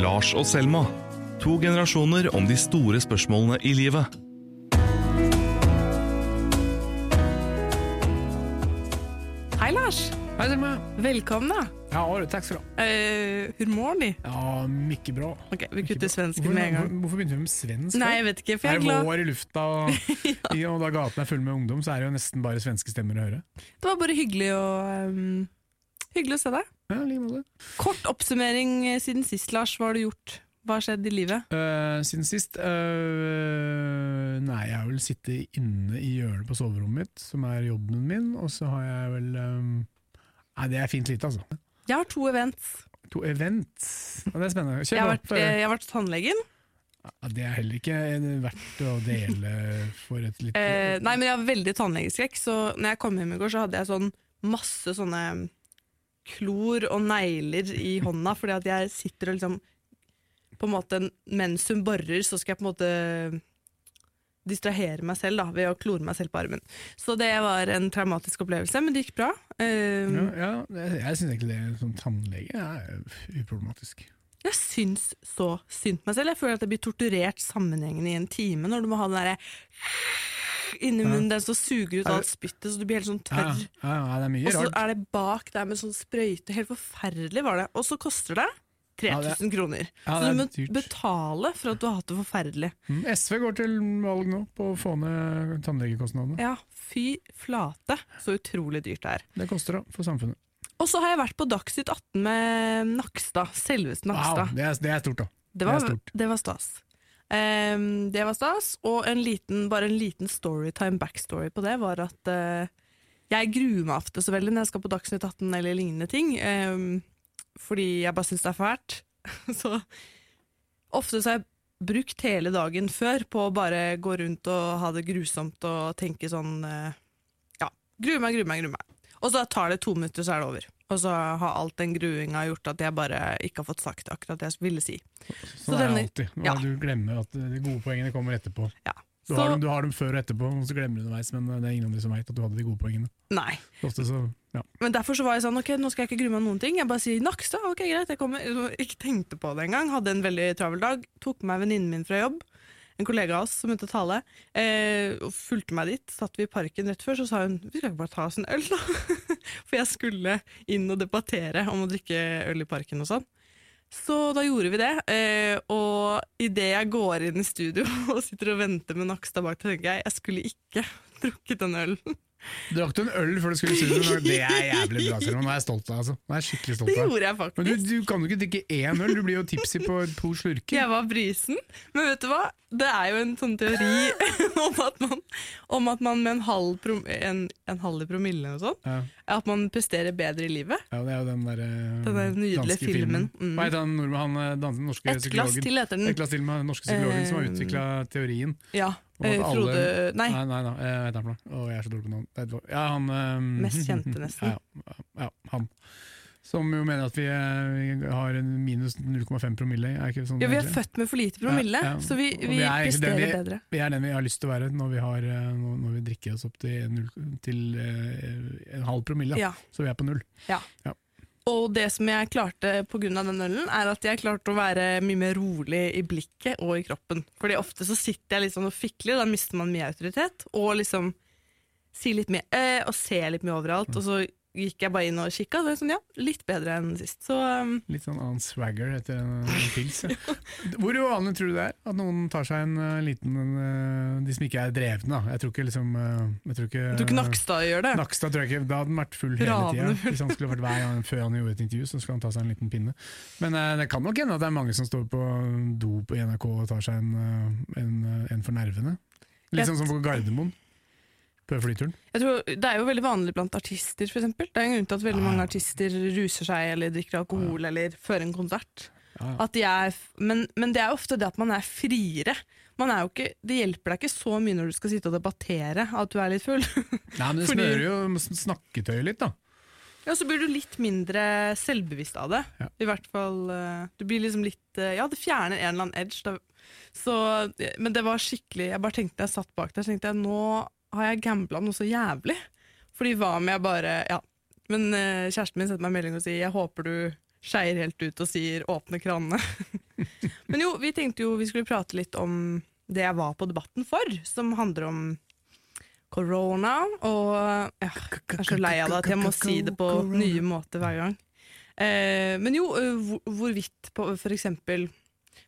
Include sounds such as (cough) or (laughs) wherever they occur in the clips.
Lars og Selma. To generasjoner om de store spørsmålene i livet. Hei, Lars. Hei, Selma. Velkommen. da. Ja, takk skal du ha. Uh, hur mår ni? Ja, mye bra. Ok, Vi kutter svensken med en gang. hvorfor begynte vi med svensk? Nei, jeg vet ikke, for jeg er er det glad. vår i lufta, og, (laughs) ja. og da gaten er full med ungdom, så er det jo nesten bare svenske stemmer å høre. Det var bare hyggelig å, um, hyggelig å se deg. Ja, like måte. Kort oppsummering eh, siden sist, Lars. Hva har du gjort? Hva har skjedd i livet? Uh, siden sist Uh, Nei, jeg har vel sittet inne i hjørnet på soverommet mitt, som er jobben min, og så har jeg vel um, Nei, det er fint lite, altså. Jeg har to events. To events. Ja, det er spennende. Jeg har vært, eh, jeg har vært hos tannlegen. Ja, det er heller ikke verdt å dele for et litt uh, nei, men jeg har veldig tannlegeskrekk, så når jeg kom hjem i går, så hadde jeg sånn masse sånne klor og negler i hånda, fordi at jeg sitter og liksom på en måte, Mens hun borer, så skal jeg på en måte distrahere meg selv da, ved å klore meg selv på armen. Så det var en traumatisk opplevelse, men det gikk bra. Um, Ja, ja, jeg syns egentlig det som tannlege er uproblematisk. Jeg syns så synd på meg selv. Jeg føler at jeg blir torturert sammenhengende i en time når du må ha den derre inni munnen, den som suger ut alt spyttet, så du blir helt sånn tørr. ja, ja, det er mye Og så rart. er det bak der med sånn sprøyte. Helt forferdelig var det. Og så koster det 3000 kroner. ja, så du må dyrt. betale for at du har hatt det forferdelig. Mm, SV går til valg nå på å få ned tannlegekostnadene. Ja, fy flate, så utrolig dyrt det er. Det koster da, for samfunnet. Og så har jeg vært på Dagsnytt 18 med Nakstad. Selveste Wow, det, er, det er stort, da. Det var, Det det var stas. Ehm, det var stas, og en liten, bare en liten storytime backstory på det var at uh, jeg gruer meg ofte så veldig når jeg skal på Dagsnytt 18 eller lignende ting, um, fordi jeg bare syns det er fælt. (laughs) så ofte så har jeg brukt hele dagen før på å bare gå rundt og ha det grusomt og tenke sånn uh, Ja, gruer meg, gruer meg, gruer meg. Og så tar det to minutter, så er det over. Og så har alt den gruinga gjort at jeg bare ikke har fått sagt akkurat det jeg ville si. Sånn er denne- det alltid. Ja. Du glemmer at de gode poengene kommer etterpå. Ja. Du, Så, har dem, du har dem før og etterpå, og så glemmer du underveis, men det er ingen andre som veit at du hadde de gode poengene. nei. Ofte så, ja. Men derfor så var jeg sånn, ok, nå skal jeg ikke grue meg noen ting. Jeg bare sier Nakstad, ok greit, jeg kommer. Ikke tenkte på det engang. Hadde en veldig travel dag. Tok med venninnen min fra jobb. En kollega av oss som begynte å tale. Eh, fulgte meg dit. Satt vi i parken rett før, så sa hun vi skal ikke bare ta oss en øl, da. (laughs) For jeg skulle inn og debattere om å drikke øl i parken og sånn. Så da gjorde vi det, eh, og idet jeg går inn i studio (laughs) og sitter og venter med Nakstad bak, tenker jeg jeg skulle ikke (laughs) drukket den øl. Drakk du en øl før du skulle i studio? Det er jævlig bra, Selma. Nå er jeg stolt av. Altså. Nå er jeg skikkelig stolt av Det gjorde jeg Men faktisk. du, du kan jo ikke drikke én øl, du blir jo tipsy på to slurker. Jeg var brisen. Men vet du hva? Det er jo en sånn teori (laughs) om at man, om at man med en halv, prom en, en halv promille og sånn, Ja. at man presterer bedre i livet. Ja, det er jo den der, Den der nydelige filmen. filmen. Mm. Hva heter han nordmann, han eh, norske Et glass til heter Et den. glass til med den norske psykologen som har Eh, utvikla teorien. Ja. Eh, alle- Frode Nei, Nei, nei, nei, jeg heter han for noe? Jeg er så dårlig på navn. Ja, han um, Mest kjente, nesten. Ja, ja, ja, han. Som jo mener at vi, eh, vi har en minus 0,5 promille. Er ikke sånn ja, vi er født med for lite promille, Ja, ja. så vi, vi, vi er presterer vi- bedre. Vi er den vi har lyst til å være når vi, har, eh, når drikker oss opp til, 0, til en halv promille. Ja. Så vi er på null. Og det som jeg klarte pga. den ølen, er at jeg klarte å være mye mer rolig i blikket og i kroppen. Fordi ofte så sitter jeg sånn og fikler, da mister man mye autoritet. Og liksom sier litt mye øh, og ser litt mye overalt. Og så gikk jeg bare inn og kikka, og det sånn, ja, litt bedre enn sist. Så um, Litt sånn annen swagger etter en, (laughs) en pils. Ja. Hvor uvanlig tror du det er at noen tar seg en uh, liten uh, De som ikke er drevne, da. Jeg tror ikke liksom uh, Jeg tror ikke, jeg tror ikke Nakstad gjør det. Nakstad tror jeg ikke, Da hadde han vært full hele tida. Hvis han skulle vært hver gang før han gjorde et intervju, så skulle han ta seg en liten pinne. Men det kan nok hende at det er mange som står på do på NRK og tar seg en, en, en for nervene. Litt sånn som på Gardermoen. På flyturen. Jeg tror, det er jo veldig vanlig blant artister, for eksempel. Det er en grunn til at veldig mange artister ruser seg eller drikker alkohol eller fører en konsert. At de er, men, men det er ofte det at man er friere. Man er jo ikke, det hjelper deg ikke så mye når du skal sitte og debattere at du er litt full. (laughs) Nei, men det smører jo snakketøyet litt, da. Ja, Så blir du litt mindre selvbevisst av det. Ja. I hvert fall, eh, Du blir liksom litt eh, Ja, det fjerner en eller annen edge. Da. Så, eh, men det var skikkelig Jeg bare tenkte jeg satt bak der, så tenkte jeg nå har jeg gambla noe så jævlig. Fordi hva om jeg bare Ja. Men eh, kjæresten min setter meg en melding og sier jeg håper du skeier helt ut og sier åpne kranene. (laughs) Men jo, vi tenkte jo vi skulle prate litt om det jeg var på Debatten for, som handler om korona. Og jeg er så lei av det at jeg må si det på nye måter hver gang. Eh, men jo, eh, hvorvidt på eksempel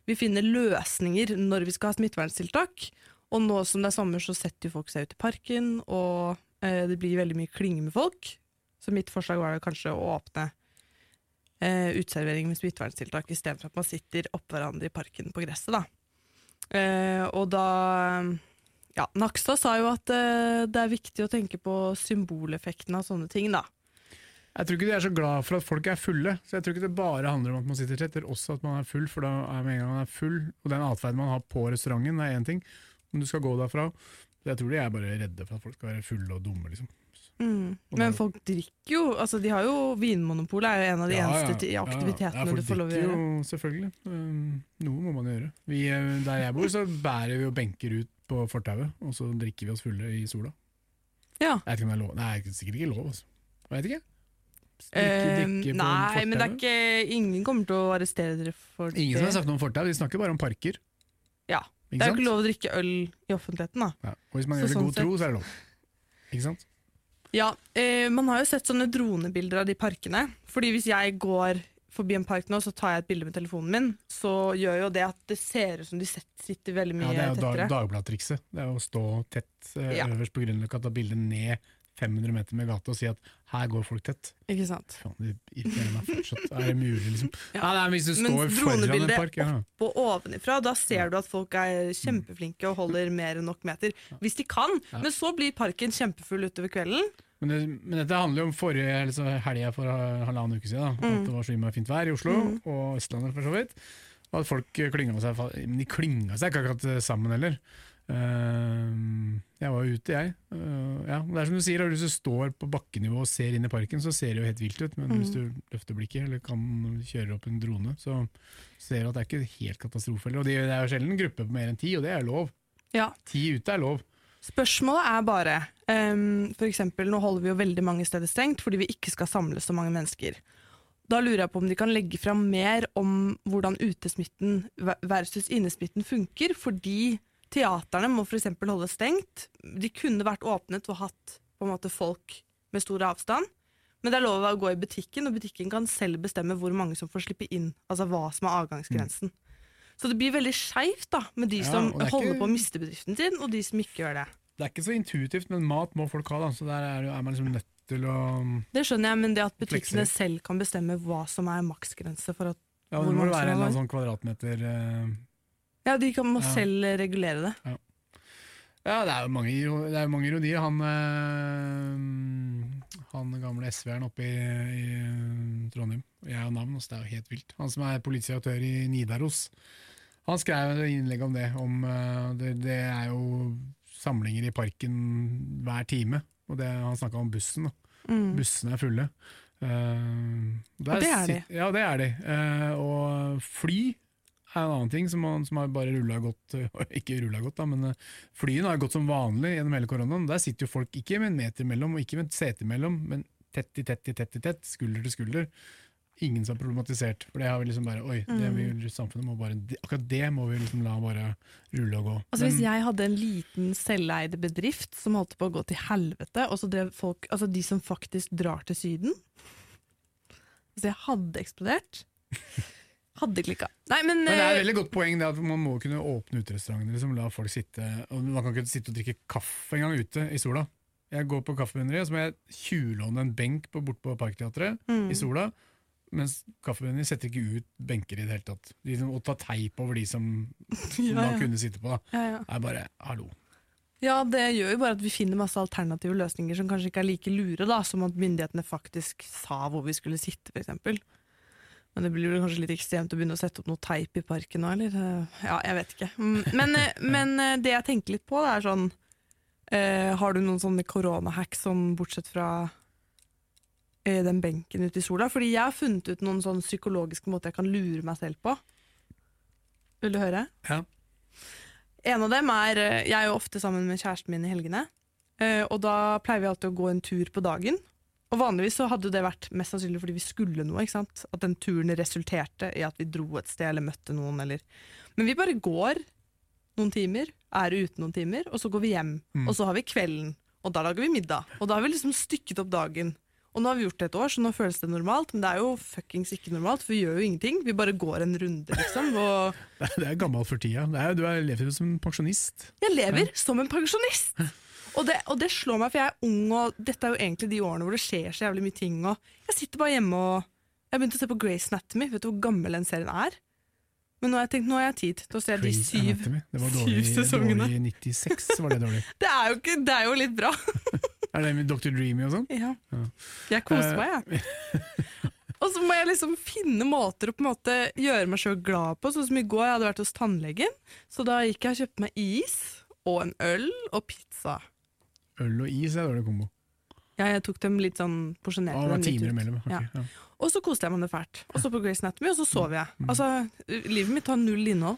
vi finner løsninger når vi skal ha smitteverntiltak. Og nå som det er sommer, så setter jo folk seg ut i parken, og eh, det blir veldig mye klinge med folk. Så mitt forslag var kanskje å åpne eh, uteservering med smitteverntiltak istedenfor at man sitter oppå hverandre i parken på gresset. Da. Eh, og da ja, Nakstad sa jo at eh, det er viktig å tenke på symboleffekten av sånne ting. da. Jeg tror ikke de er så glad for at folk er fulle, så jeg tror ikke det bare handler om at man sitter tett, eller også at man er full, for da er med en gang man er full, og den atferden man har på restauranten, er én ting, om du skal gå derfra. Jeg tror de er bare redde for at folk skal være fulle og dumme, liksom. Mm. Men folk drikker jo. altså de har jo Vinmonopolet er jo en av de Ja, ja. eneste ti- Ja, aktivitetene du får lov å drikker gjøre. Jo, selvfølgelig. Um, noe må man gjøre. Vi, eh, der jeg bor, så bærer vi jo benker ut på fortauet, og så drikker vi oss fulle i sola. Ja. Jeg vet ikke om det er lov. Nei, det er sikkert ikke lov. Altså. Jeg vet ikke. Drikke, Eh, drikke på nei, men det er ikke Ingen kommer til å arrestere dere for Ingen som har sagt noe om fortau, de snakker bare om parker. Ja. Det er jo ikke lov å drikke øl i offentligheten, da. Ja. Og hvis man Så gjør det i sånn god tro, så er det lov. Ikke sant? Ja, eh, Man har jo sett sånne dronebilder av de parkene. Fordi Hvis jeg går forbi en park nå, så tar jeg et bilde med telefonen min, så gjør jo det at det ser ut som de sitter veldig mye tettere. Ja, det er jo dag, Dagbladet-trikset. Det er å stå tett eh, Ja. øverst på Grünerløkka, ta bildet ned 500 meter med gata og si at her går folk tett. Ikke sant? Faen, det irriterer meg fortsatt. Er det mulig, liksom? Ja. Nei, nei, men hvis du står foran en dronebildet park ja. Og ovenifra, da ser du at folk er kjempeflinke og holder mer enn nok meter. Hvis de kan. Ja. Men så blir parken kjempefull utover kvelden. men, det, men dette handler jo om forrige altså helga for halvannen uke siden. Da, Mm. At det var så innmari fint vær i Oslo Mm. og Østlandet for så vidt. Og at folk klynga seg Men de klynga seg ikke akkurat sammen heller. Eh, jeg var ute, jeg. Eh, ja, det er som du sier, Hvis du står på bakkenivå og ser inn i parken, så ser det jo helt vilt ut. Men Mm. hvis du løfter blikket, eller kan kjøre opp en drone, så ser du at det er ikke helt katastrofe. Og det er jo sjelden en gruppe på mer enn ti, og det er lov. Ja. Ti ute er lov. Spørsmålet er bare um, For eksempel, Nå holder vi jo veldig mange steder stengt fordi vi ikke skal samle så mange mennesker. Da lurer jeg på om de kan legge fram mer om hvordan utesmitten versus innesmitten funker. Fordi teaterne må f.eks. holde stengt. De kunne vært åpnet og hatt måte folk med stor avstand. Men det er lov å gå i butikken, og butikken kan selv bestemme hvor mange som får slippe inn. Altså hva som er avgangsgrensen. Så det blir veldig skeivt med de Ja, som er holder ikke- på å miste bedriften sin, og de som ikke gjør det. Det er ikke så intuitivt, men mat må folk ha, da. så der er, er man liksom nødt til å Det skjønner jeg, men det at butikkene selv kan bestemme hva som er maksgrense for at Ja, det må være en eller annen sånn kvadratmeter eh, Ja, de kan, må Ja. selv regulere det. Ja, det er jo mange, det er mange ironier. Han, øh, han gamle SV-eren oppe i, i Trondheim, jeg har navn, så det er jo helt vilt. Han som er politiaktør i Nidaros. Han skrev et innlegg om det. Om, eh, det, det er jo samlinger i parken hver time. Og det, han snakka om bussen. Mm. Bussene er fulle. Uh, Og det er de. Ja, det er de. Uh, og fly er en annen ting som, som har bare rulla godt (laughs) Ikke rulla godt, da, men eh, flyene har gått som vanlig gjennom hele koronaen. Der sitter jo folk ikke med en meter mellom, og ikke med et sete mellom, men tett i tett i tett i tett, skulder til skulder. Ingen som har problematisert. For det har vi liksom bare Oi, det Mm. vi, samfunnet må bare akkurat det må vi liksom la bare rulle og gå. Altså Hvis jeg hadde en liten selveide bedrift som holdt på å gå til helvete, og så drev folk, altså de som faktisk drar til Syden Hvis jeg hadde eksplodert. Hadde klikka. Men, Men det er et eh, veldig godt poeng det at man må kunne åpne uterestaurantene. Liksom, la folk sitte, og Man kan ikke sitte og drikke kaffe engang ute i sola. Jeg går på kaffebønneriet, så må jeg tjuvlåne en benk på, bort på Parkteatret mm. i sola. Mens kaffebønneriet setter ikke ut benker i det hele tatt. De som, å ta teip over de som, som (laughs) ja, man ja. kunne sitte på. da. Ja, er bare hallo. ja, det gjør jo bare at vi finner masse alternative løsninger som kanskje ikke er like lure, da, som at myndighetene faktisk sa hvor vi skulle sitte, f.eks. Men det blir vel kanskje litt ekstremt å begynne å sette opp noe teip i parken nå, eller? Ja, jeg vet ikke. Mm, Men, eh, (laughs) men eh, det jeg tenker litt på, det er sånn eh, Har du noen sånne koronahacks sånn bortsett fra eh, den benken ute i sola? Fordi jeg har funnet ut noen sånn psykologiske måter jeg kan lure meg selv på. Vil du høre? Ja. En av dem er eh, Jeg er jo ofte sammen med kjæresten min i helgene. eh, Og da pleier vi alltid å gå en tur på dagen. Og vanligvis så hadde det vært mest sannsynlig fordi vi skulle noe. ikke sant? At den turen resulterte i at vi dro et sted eller møtte noen. Eller. Men vi bare går noen timer, er ute noen timer, og så går vi hjem. Mm. Og så har vi kvelden, og da lager vi middag. Og da har vi liksom stykket opp dagen. Og nå har vi gjort det et år, så nå føles det normalt, men det er jo fuckings ikke normalt, for vi gjør jo ingenting. Vi bare går en runde, liksom. Og (laughs) Det er, det gammelt for tida. Det er, du er, lever som en pensjonist. jeg lever som en pensjonist! Og det, og det slår meg, for jeg er ung, og dette er jo egentlig de årene hvor det skjer så jævlig mye ting. Og jeg sitter bare hjemme og Jeg begynte å se på Grace Anatomy. Vet du hvor gammel den serien er? Men nå har jeg tenkt, nå har jeg tid til å se de syv Anatomy. Det var syv dårlig, sesongene. dårlig i 96, var det dårlig. (laughs) Det er jo, ikke, det er jo litt bra. (laughs) Er det med Dr. Dreamy og sånn? Ja. Ja. Jeg koser Eh, meg, jeg. (laughs) Og så må jeg liksom finne måter å på en måte gjøre meg sjøl glad på. Sånn som i går, jeg hadde vært hos tannlegen, så da gikk jeg og kjøpte meg is og en øl og pizza. Øl og is er dårlig kombo. Ja, jeg tok dem litt sånn porsjonert. porsjonerte det dem litt ut. imellom. ok, Ja. ja. Og så koste jeg meg det fælt. Og så på Grace Anatomy, og så sov jeg. Mm. Altså, Livet mitt har null innhold.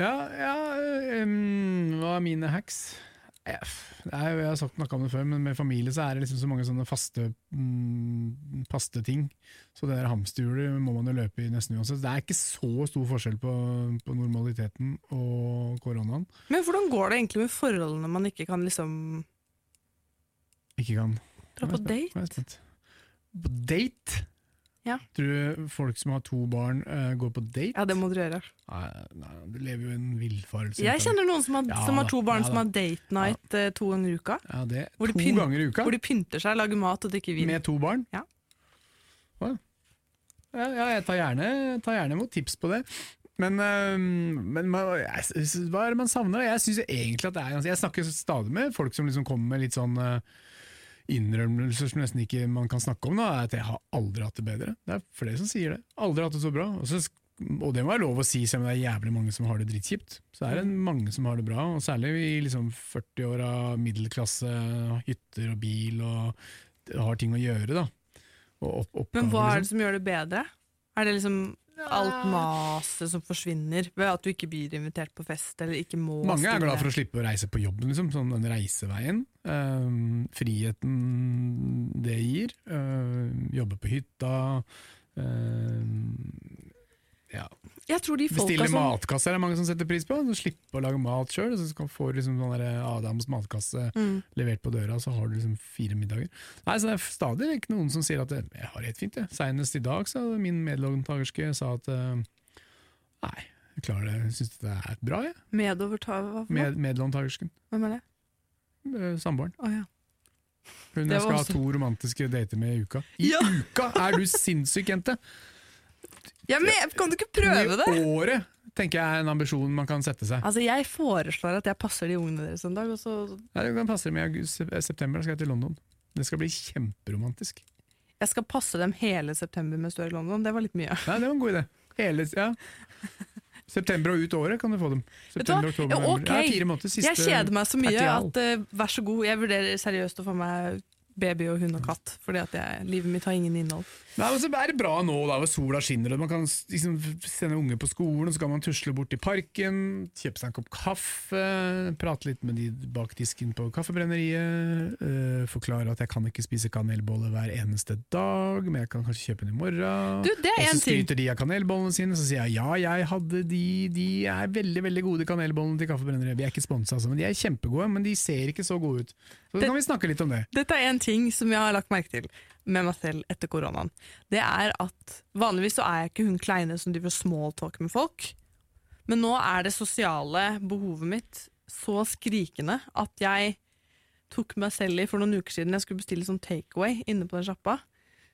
Ja, ja um, hva er mine hacks? Jo- jeg har sagt noe om det før, men med familie så er det liksom så mange sånne faste, mm, faste ting. Så det der hamsterhjulet må man jo løpe i nesten uansett. Det er ikke så stor forskjell på, på normaliteten og koronaen. Men hvordan går det egentlig med forholdene man ikke kan liksom Ikke kan dra på date? På date? Ja. Tror du folk som har to barn, uh, går på date? Ja, det må dere gjøre. Nei, nei, du lever jo i en villfarelse. Jeg kjenner noen som har, Ja som har to barn ja som har date night eh, to ganger i uka. Ja, det de To pynt- ganger i uka? Hvor de pynter seg, lager mat og drikker vin. Med to barn? Ja. Hva? ja, ja, jeg tar gjerne, tar gjerne imot tips på det. Men, øhm, men man, jeg, hva er det man savner? Jeg synes egentlig at det er ganske- Jeg snakker stadig med folk som liksom kommer med litt sånn øh, innrømmelser som nesten ikke man kan snakke om. Da, er at jeg har aldri hatt det bedre. Det er flere som sier det. Aldri hatt det så bra. Og, så, og det må være lov å si, selv om det er jævlig mange som har det dritkjipt. Så er det mange som har det bra, og særlig i liksom 40-åra, middelklasse, hytter og bil og har ting å gjøre. da. Opp, oppgaver, Men hva er liksom. det som gjør det bedre? Er det liksom alt maset som forsvinner ved at du ikke blir invitert på fest eller ikke må Mange er glad for å slippe å reise på jobben, liksom, sånn den reiseveien. Uh, friheten det gir. Uh, jobbe på hytta. ehm, ja. Bestille som matkasse er det mange som setter pris på. Så Slippe å lage mat sjøl. Så får få liksom sånn Adams matkasse mm. levert på døra, så har du liksom fire middager. Nei, så Det er stadig ikke noen som sier at det, jeg har det helt fint. Det. Senest i dag sa min medlåntakerske sa at eh, nei, jeg klarer det, jeg syns det er bra, jeg. Medoverta hva? Med, medlåntakersken. Hvem er det? Eh, Samboeren. Oh, ja. Hun jeg skal også- ha to romantiske dater med i uka. I Ja. uka! Er du sinnssyk, jente? Ja men kan du ikke prøve det? I året tenker jeg er en ambisjon man kan sette seg. Altså, Jeg foreslår at jeg passer de ungene deres en dag, og så Nei, Du kan passe dem i august, eh, september, da skal jeg til London. Det skal bli kjemperomantisk. Jeg skal passe dem hele september mens du er i London. Det var litt mye. Nei, det var en god idé. Hele, ja. September og ut året kan du få dem. September, oktober, Ja, okay. Ja, måneder. Jeg kjeder meg så mye at uh, vær så god, jeg vurderer seriøst å få meg baby og hund og katt, fordi at jeg, livet mitt har ingen innhold. Nei, men så er det bra nå, da, hvor sola skinner, og man kan liksom sende unge på skolen, og så kan man tusle bort i parken, kjøpe seg en kopp kaffe, prate litt med de bak disken på kaffebrenneriet, øh, forklare at jeg kan ikke spise kanelbolle hver eneste dag, men jeg kan kanskje kjøpe den i morgen. Du, det er og så skryter de av kanelbollene sine, så sier jeg ja, jeg hadde de, de er veldig veldig gode kanelbollene til kaffebrenneriet. Vi er ikke sponsa, altså, men de er kjempegode, men de ser ikke så gode ut. Så Det- kan vi snakke litt om det. Dette er en ting som jeg har lagt merke til med meg selv etter koronaen. Det er at Vanligvis så er jeg ikke hun kleine som driver smalltalk med folk. Men nå er det sosiale behovet mitt så skrikende at jeg tok meg selv i for noen uker siden jeg skulle bestille sånn takeaway inne på den sjappa.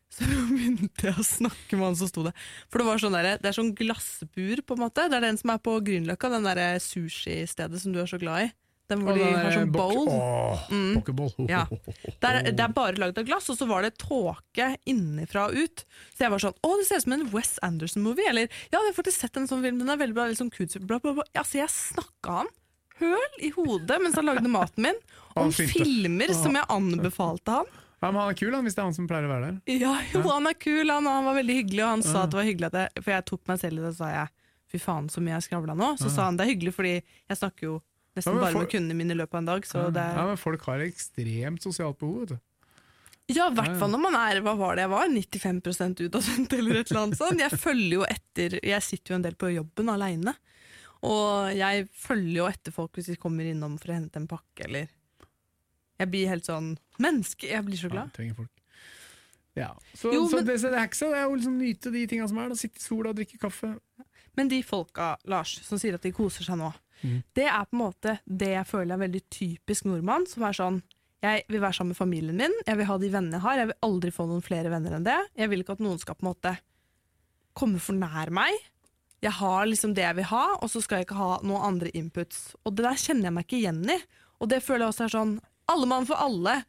(laughs) Så begynte jeg å snakke med han som sto der. For det sånn der, det er sånn glassbur, på en måte. Det er den som er på Grünerløkka, den der sushi-stedet som du er så glad i. Den hvor Og de har sånn bowl. Åh, Mm. (laughs) Ja. Det er, det er bare lagd av glass, og så var det tåke innenfra og ut. Så jeg var sånn Å, det ser ut som en Wes Anderson-movie. Eller ja, jeg har faktisk sett en sånn film, den er veldig bra. Liksom, bla, bla, bla. Altså, jeg snakka han høl i hodet mens han lagde maten min, (laughs) om filmer som jeg (laughs) anbefalte han. Ja, men han er kul han, hvis det er han som pleier å være der. Ja, jo, han er kul, han, han var veldig hyggelig, og han sa at det var hyggelig at jeg For jeg tok meg selv i det, og sa jeg fy faen så mye jeg skravla nå. Så sa han det er hyggelig, fordi jeg snakker jo Ja, nesten ja, bare for- med kundene mine i løpet av en dag, så det ja, men folk har ekstremt sosialt behov. Vet du. Ja, i hvert Ja, ja. fall når man er hva var det jeg var, 95 utadvendt eller et eller annet sånt. Jeg følger jo etter, jeg sitter jo en del på jobben aleine. Og jeg følger jo etter folk hvis de kommer innom for å hente en pakke, eller Jeg blir helt sånn menneske. Jeg blir så glad. Ja, trenger folk. Ja. Så, Jo, så men- det, så det så, det er jo liksom nyte de tinga som er. Da. Sitte i sola og drikke kaffe. Men de folka, Lars, som sier at de koser seg nå, Mhm. det er på en måte det jeg føler er veldig typisk nordmann, som er sånn jeg vil være sammen med familien min, jeg vil ha de vennene jeg har, jeg vil aldri få noen flere venner enn det. Jeg vil ikke at noen skal på en måte komme for nær meg. Jeg har liksom det jeg vil ha, og så skal jeg ikke ha noen andre inputs. Og det der kjenner jeg meg ikke igjen i. Og det føler jeg også er sånn alle mann for alle.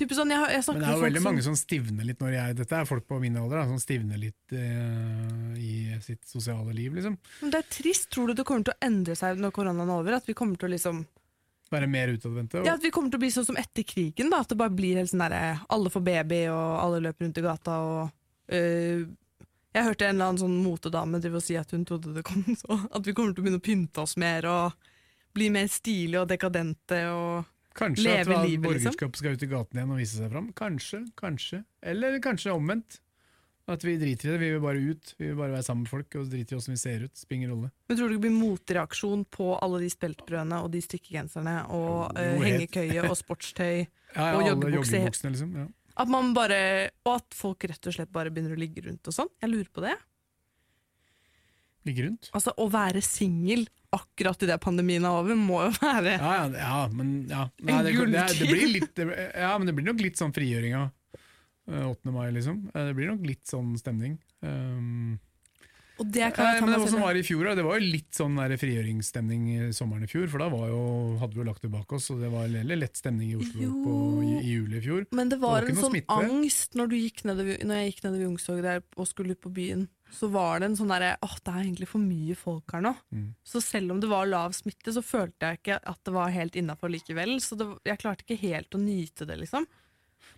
Sånn, jeg, jeg Men det er jo veldig som mange som stivner litt når jeg Dette er folk på min alder da, som stivner litt eh, i sitt sosiale liv, liksom. Men Det er trist. Tror du det kommer til å endre seg når koronaen er over? At vi kommer til å liksom Være mer utadvendte. og- Ja, At vi kommer til å bli sånn som etter krigen. da At det bare blir helt sånn derre Alle får baby, og alle løper rundt i gata og øh, Jeg hørte en eller annen sånn motedame drive og si at hun trodde det kom (laughs) så At vi kommer til å begynne å pynte oss mer og bli mer stilige og dekadente og Kanskje leve at livet, borgerskapet liksom. skal ut i gaten igjen og vise seg fram. Kanskje, kanskje. Eller kanskje omvendt. At vi driter i det. Vi vil bare ut. Vi vil bare være sammen med folk og driter i åssen vi ser ut. Spiller ingen rolle. Men tror du det blir motreaksjon på alle de speltbrødene og de stykkegenserne og Jo, øh, hengekøye og sportstøy? (laughs) Ja, Og joggebukse. liksom. Ja. At man bare Og at folk rett og slett bare begynner å ligge rundt og sånn? Jeg lurer på det. Ligge rundt. Altså, Å være singel akkurat idet pandemien er over, må jo være Ja, ja, ja, men ja. Nei, det, det, det blir litt, det, ja, men det blir nok litt sånn frigjøring av eh, 8. mai, liksom. Eh, Det blir nok litt sånn stemning. Um, Og det kan jeg ta det meg var selv i. fjor, det var jo litt sånn frigjøringsstemning i sommeren i fjor. For da var jo, hadde vi jo lagt det bak oss, og det var en lett stemning i Oslo på, i, i juli i fjor. Men det var var en sånn smitte. angst når, du gikk ned, når jeg gikk nedover Youngstorget der og skulle ut på byen. Så var det en sånn derre åh, det er egentlig for mye folk her nå. Mm. Så selv om det var lav smitte, så følte jeg ikke at det var helt innafor likevel. Så det, jeg klarte ikke helt å nyte det, liksom.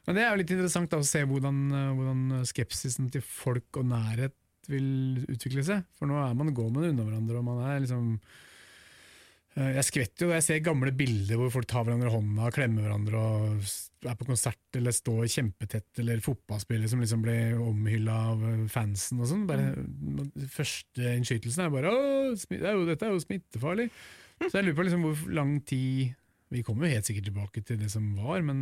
Men det er jo litt interessant da, å se hvordan, eh, hvordan skepsisen til folk og nærhet vil utvikle seg. For nå er man går man unna hverandre, og man er liksom eh, Jeg skvetter jo da jeg ser gamle bilder hvor folk tar hverandre i hånda, klemmer hverandre og er på konsert eller står kjempetett, eller fotballspillere som liksom blir omhylla av eh, fansen og sånn. Bare, Første innskytelsen er bare 'Å, 'dette er jo smittefarlig'. Så jeg lurer på liksom hvor lang tid Vi kommer jo helt sikkert tilbake til det som var, men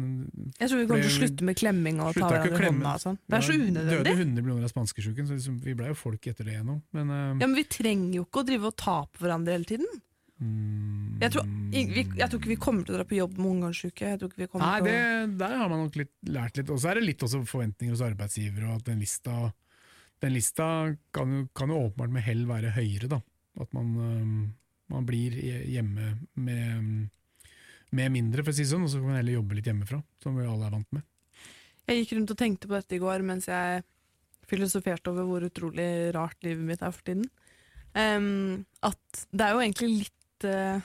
Jeg tror vi kommer til å slutte med klemming og ta hverandre i hånda og sånn. Det er så Døde unødvendig. 100 millioner av spanskesjuken, så liksom, vi ble jo folk etter det igjennom. Men uh... Ja, men vi trenger jo ikke å drive og ta på hverandre hele tiden. mm, Jeg tror, vi, jeg tror ikke vi kommer til å dra på jobb med kommer Nei, det, der har man nok litt, lært litt. Og så er det litt også forventninger hos arbeidsgivere, og at den lista, den lista kan, jo, kan jo åpenbart med hell være høyere, da. At man, eh, man blir hjemme med, med mindre, for å si sånn, og så kan man heller jobbe litt hjemmefra, som vi alle er vant med. Jeg gikk rundt og tenkte på dette i går mens jeg filosoferte over hvor utrolig rart livet mitt er for tiden. Um, at det er jo egentlig litt uh,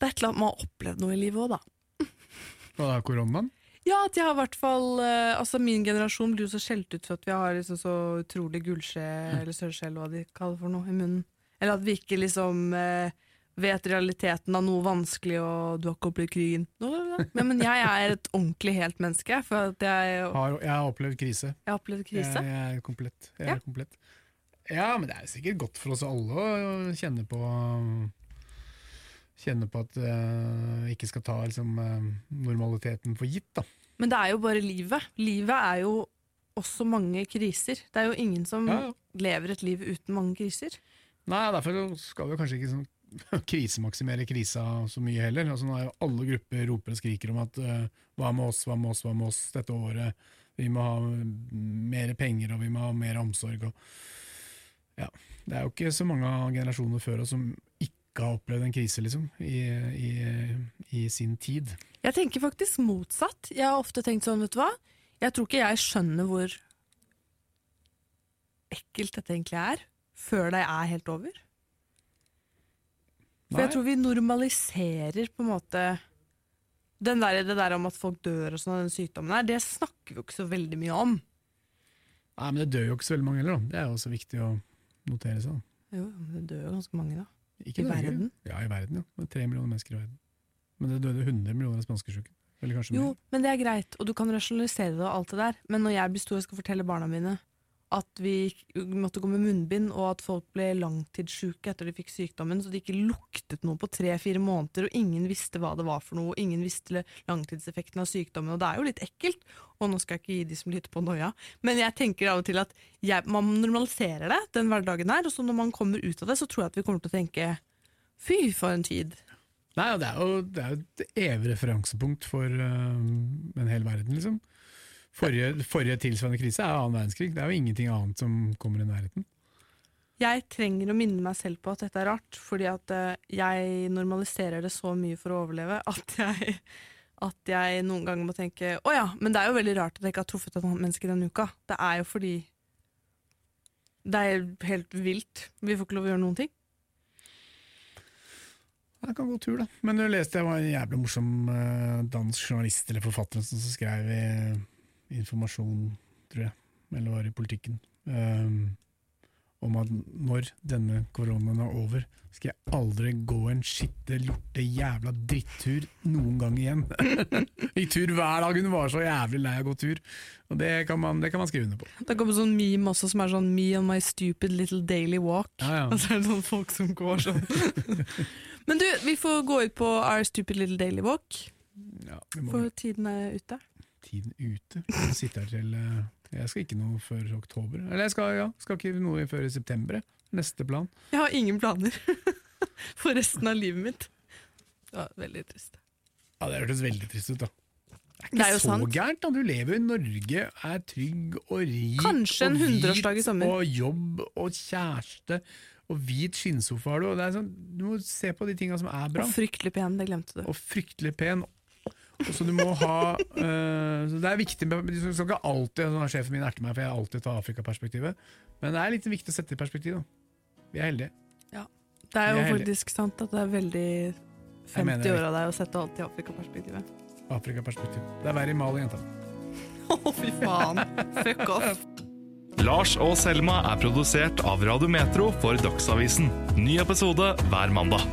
Det er et eller annet man har opplevd noe i livet òg, da. (laughs) Og da er koronaen. Ja, at jeg har i hvert fall eh, Altså Min generasjon blir jo så skjelt ut for at vi har liksom så utrolig gullskje, eller sørskje, eller hva de kaller for noe, i munnen. Eller at vi ikke liksom eh, vet realiteten av noe vanskelig, og du har ikke opplevd krigen. Men, men jeg er et ordentlig helt menneske, for at jeg, (laughs) Har, jeg har opplevd krise. jeg har opplevd krise. Jeg, jeg er komplett. Jeg Ja. er komplett. Ja, men det er sikkert godt for oss alle å kjenne på Kjenne på at uh, ikke skal ta liksom, eh, normaliteten for gitt. da. Men det er jo bare livet. Livet er jo også mange kriser. Det er jo ingen som Ja, ja. lever et liv uten mange kriser. Nei, Derfor skal vi kanskje ikke sånn, (laughs) krisemaksimere krisa så mye heller. Altså, nå er jo Alle grupper roper og skriker om at uh, hva med oss, hva med oss, hva med oss dette året. Vi må ha mer penger og vi må ha mer omsorg. Og, ja, det er jo ikke så mange av generasjoner før oss som ikke har opplevd en krise liksom, i, i, i sin tid. Jeg tenker faktisk motsatt. Jeg har ofte tenkt sånn, vet du hva? Jeg tror ikke jeg skjønner hvor ekkelt dette egentlig er, før det er helt over. For Nei. jeg tror vi normaliserer på en måte den der, det der om at folk dør og sånn, av den sykdommen her, det snakker vi jo ikke så veldig mye om. Nei, men det dør jo ikke så veldig mange heller, da. Det er jo også viktig å notere seg. da. Jo, men det dør jo ganske mange da. Ikke I Norge. verden? Ja, i verden, ja. Tre millioner mennesker i verden. Men det døde 100 millioner av kanskje Jo, mer. men det er greit, og du kan rasjonalisere det og alt det der. Men når jeg blir stor og skal fortelle barna mine at vi måtte gå med munnbind, og at folk ble langtidssjuke etter de fikk sykdommen, så det ikke luktet noe på tre-fire måneder, og ingen visste hva det var for noe, og ingen visste langtidseffekten av sykdommen, og det er jo litt ekkelt. Og nå skal jeg ikke gi de som lytter på noia, men jeg tenker av og til at jeg, man normaliserer det, den hverdagen her, og så når man kommer ut av det, så tror jeg at vi kommer til å tenke fy, for en tid. Nei, det er jo, det er jo et evig referansepunkt for uh, en hel verden, liksom. Forrige, forrige tilsvarende krise er annen verdenskrig. Det er jo ingenting annet som kommer i nærheten. Jeg trenger å minne meg selv på at dette er rart, fordi at eh, jeg normaliserer det så mye for å overleve at (laughs) jeg, at jeg noen ganger må tenke å ja, men det er jo veldig rart at jeg ikke har truffet et annet menneske denne uka. Det er jo fordi det er helt vilt. Vi får ikke lov å gjøre noen ting. Det kan gå tur, da. Men du leste jeg var en jævlig morsom øh, dansk journalist eller forfatter som skrev i Informasjon, tror jeg, eller var i Politikken, um, om at når denne koronaen er over, skal jeg aldri gå en skitte, lorte, jævla drittur noen gang igjen. (laughs) I tur hver dag, hun var så jævlig lei av å gå tur. Og det kan man, det kan man skrive under på. Det kommer sånn meme også som er sånn 'me on my stupid little daily walk'. Ja, ja. (laughs) Og så er det sånn folk som går sånn. (laughs) men du, vi får gå ut på our stupid little daily walk, Ja, for tiden er ute. Tiden ute. Jeg sitter her til eh, Jeg skal ikke noe før oktober. Eller jeg skal, ja, skal ikke noe før i september. Neste plan. Jeg har ingen planer (laughs) for resten av livet mitt. Det var veldig trist. Ja, Det hørtes veldig trist ut, da. Det er ikke Det er så sant. gærent. da Du lever i Norge, er trygg og rik Kanskje en hundreårsdag i sommer. Og jobb og kjæreste og hvit skinnsofa har du. og Det er sånn, du må se på de tinga som er bra. Og fryktelig pen, det glemte du. Og fryktelig pen. Så du må ha øh, så Det er viktig med, Du skal ikke alltid sånn, Sjefen min erter meg for jeg alltid tar Afrikaperspektivet, men det er litt viktig å sette i perspektiv. da Vi er heldige. Det er jo er faktisk sant at det er veldig Jeg mener 50 år av deg å sette alt i Afrikaperspektivet. Afrikaperspektiv. Det er verre i Mali, jenta. (laughs) Å, fy faen. Fuck off. Lars og Selma er produsert av Radio Metro for Dagsavisen. Ny episode hver mandag.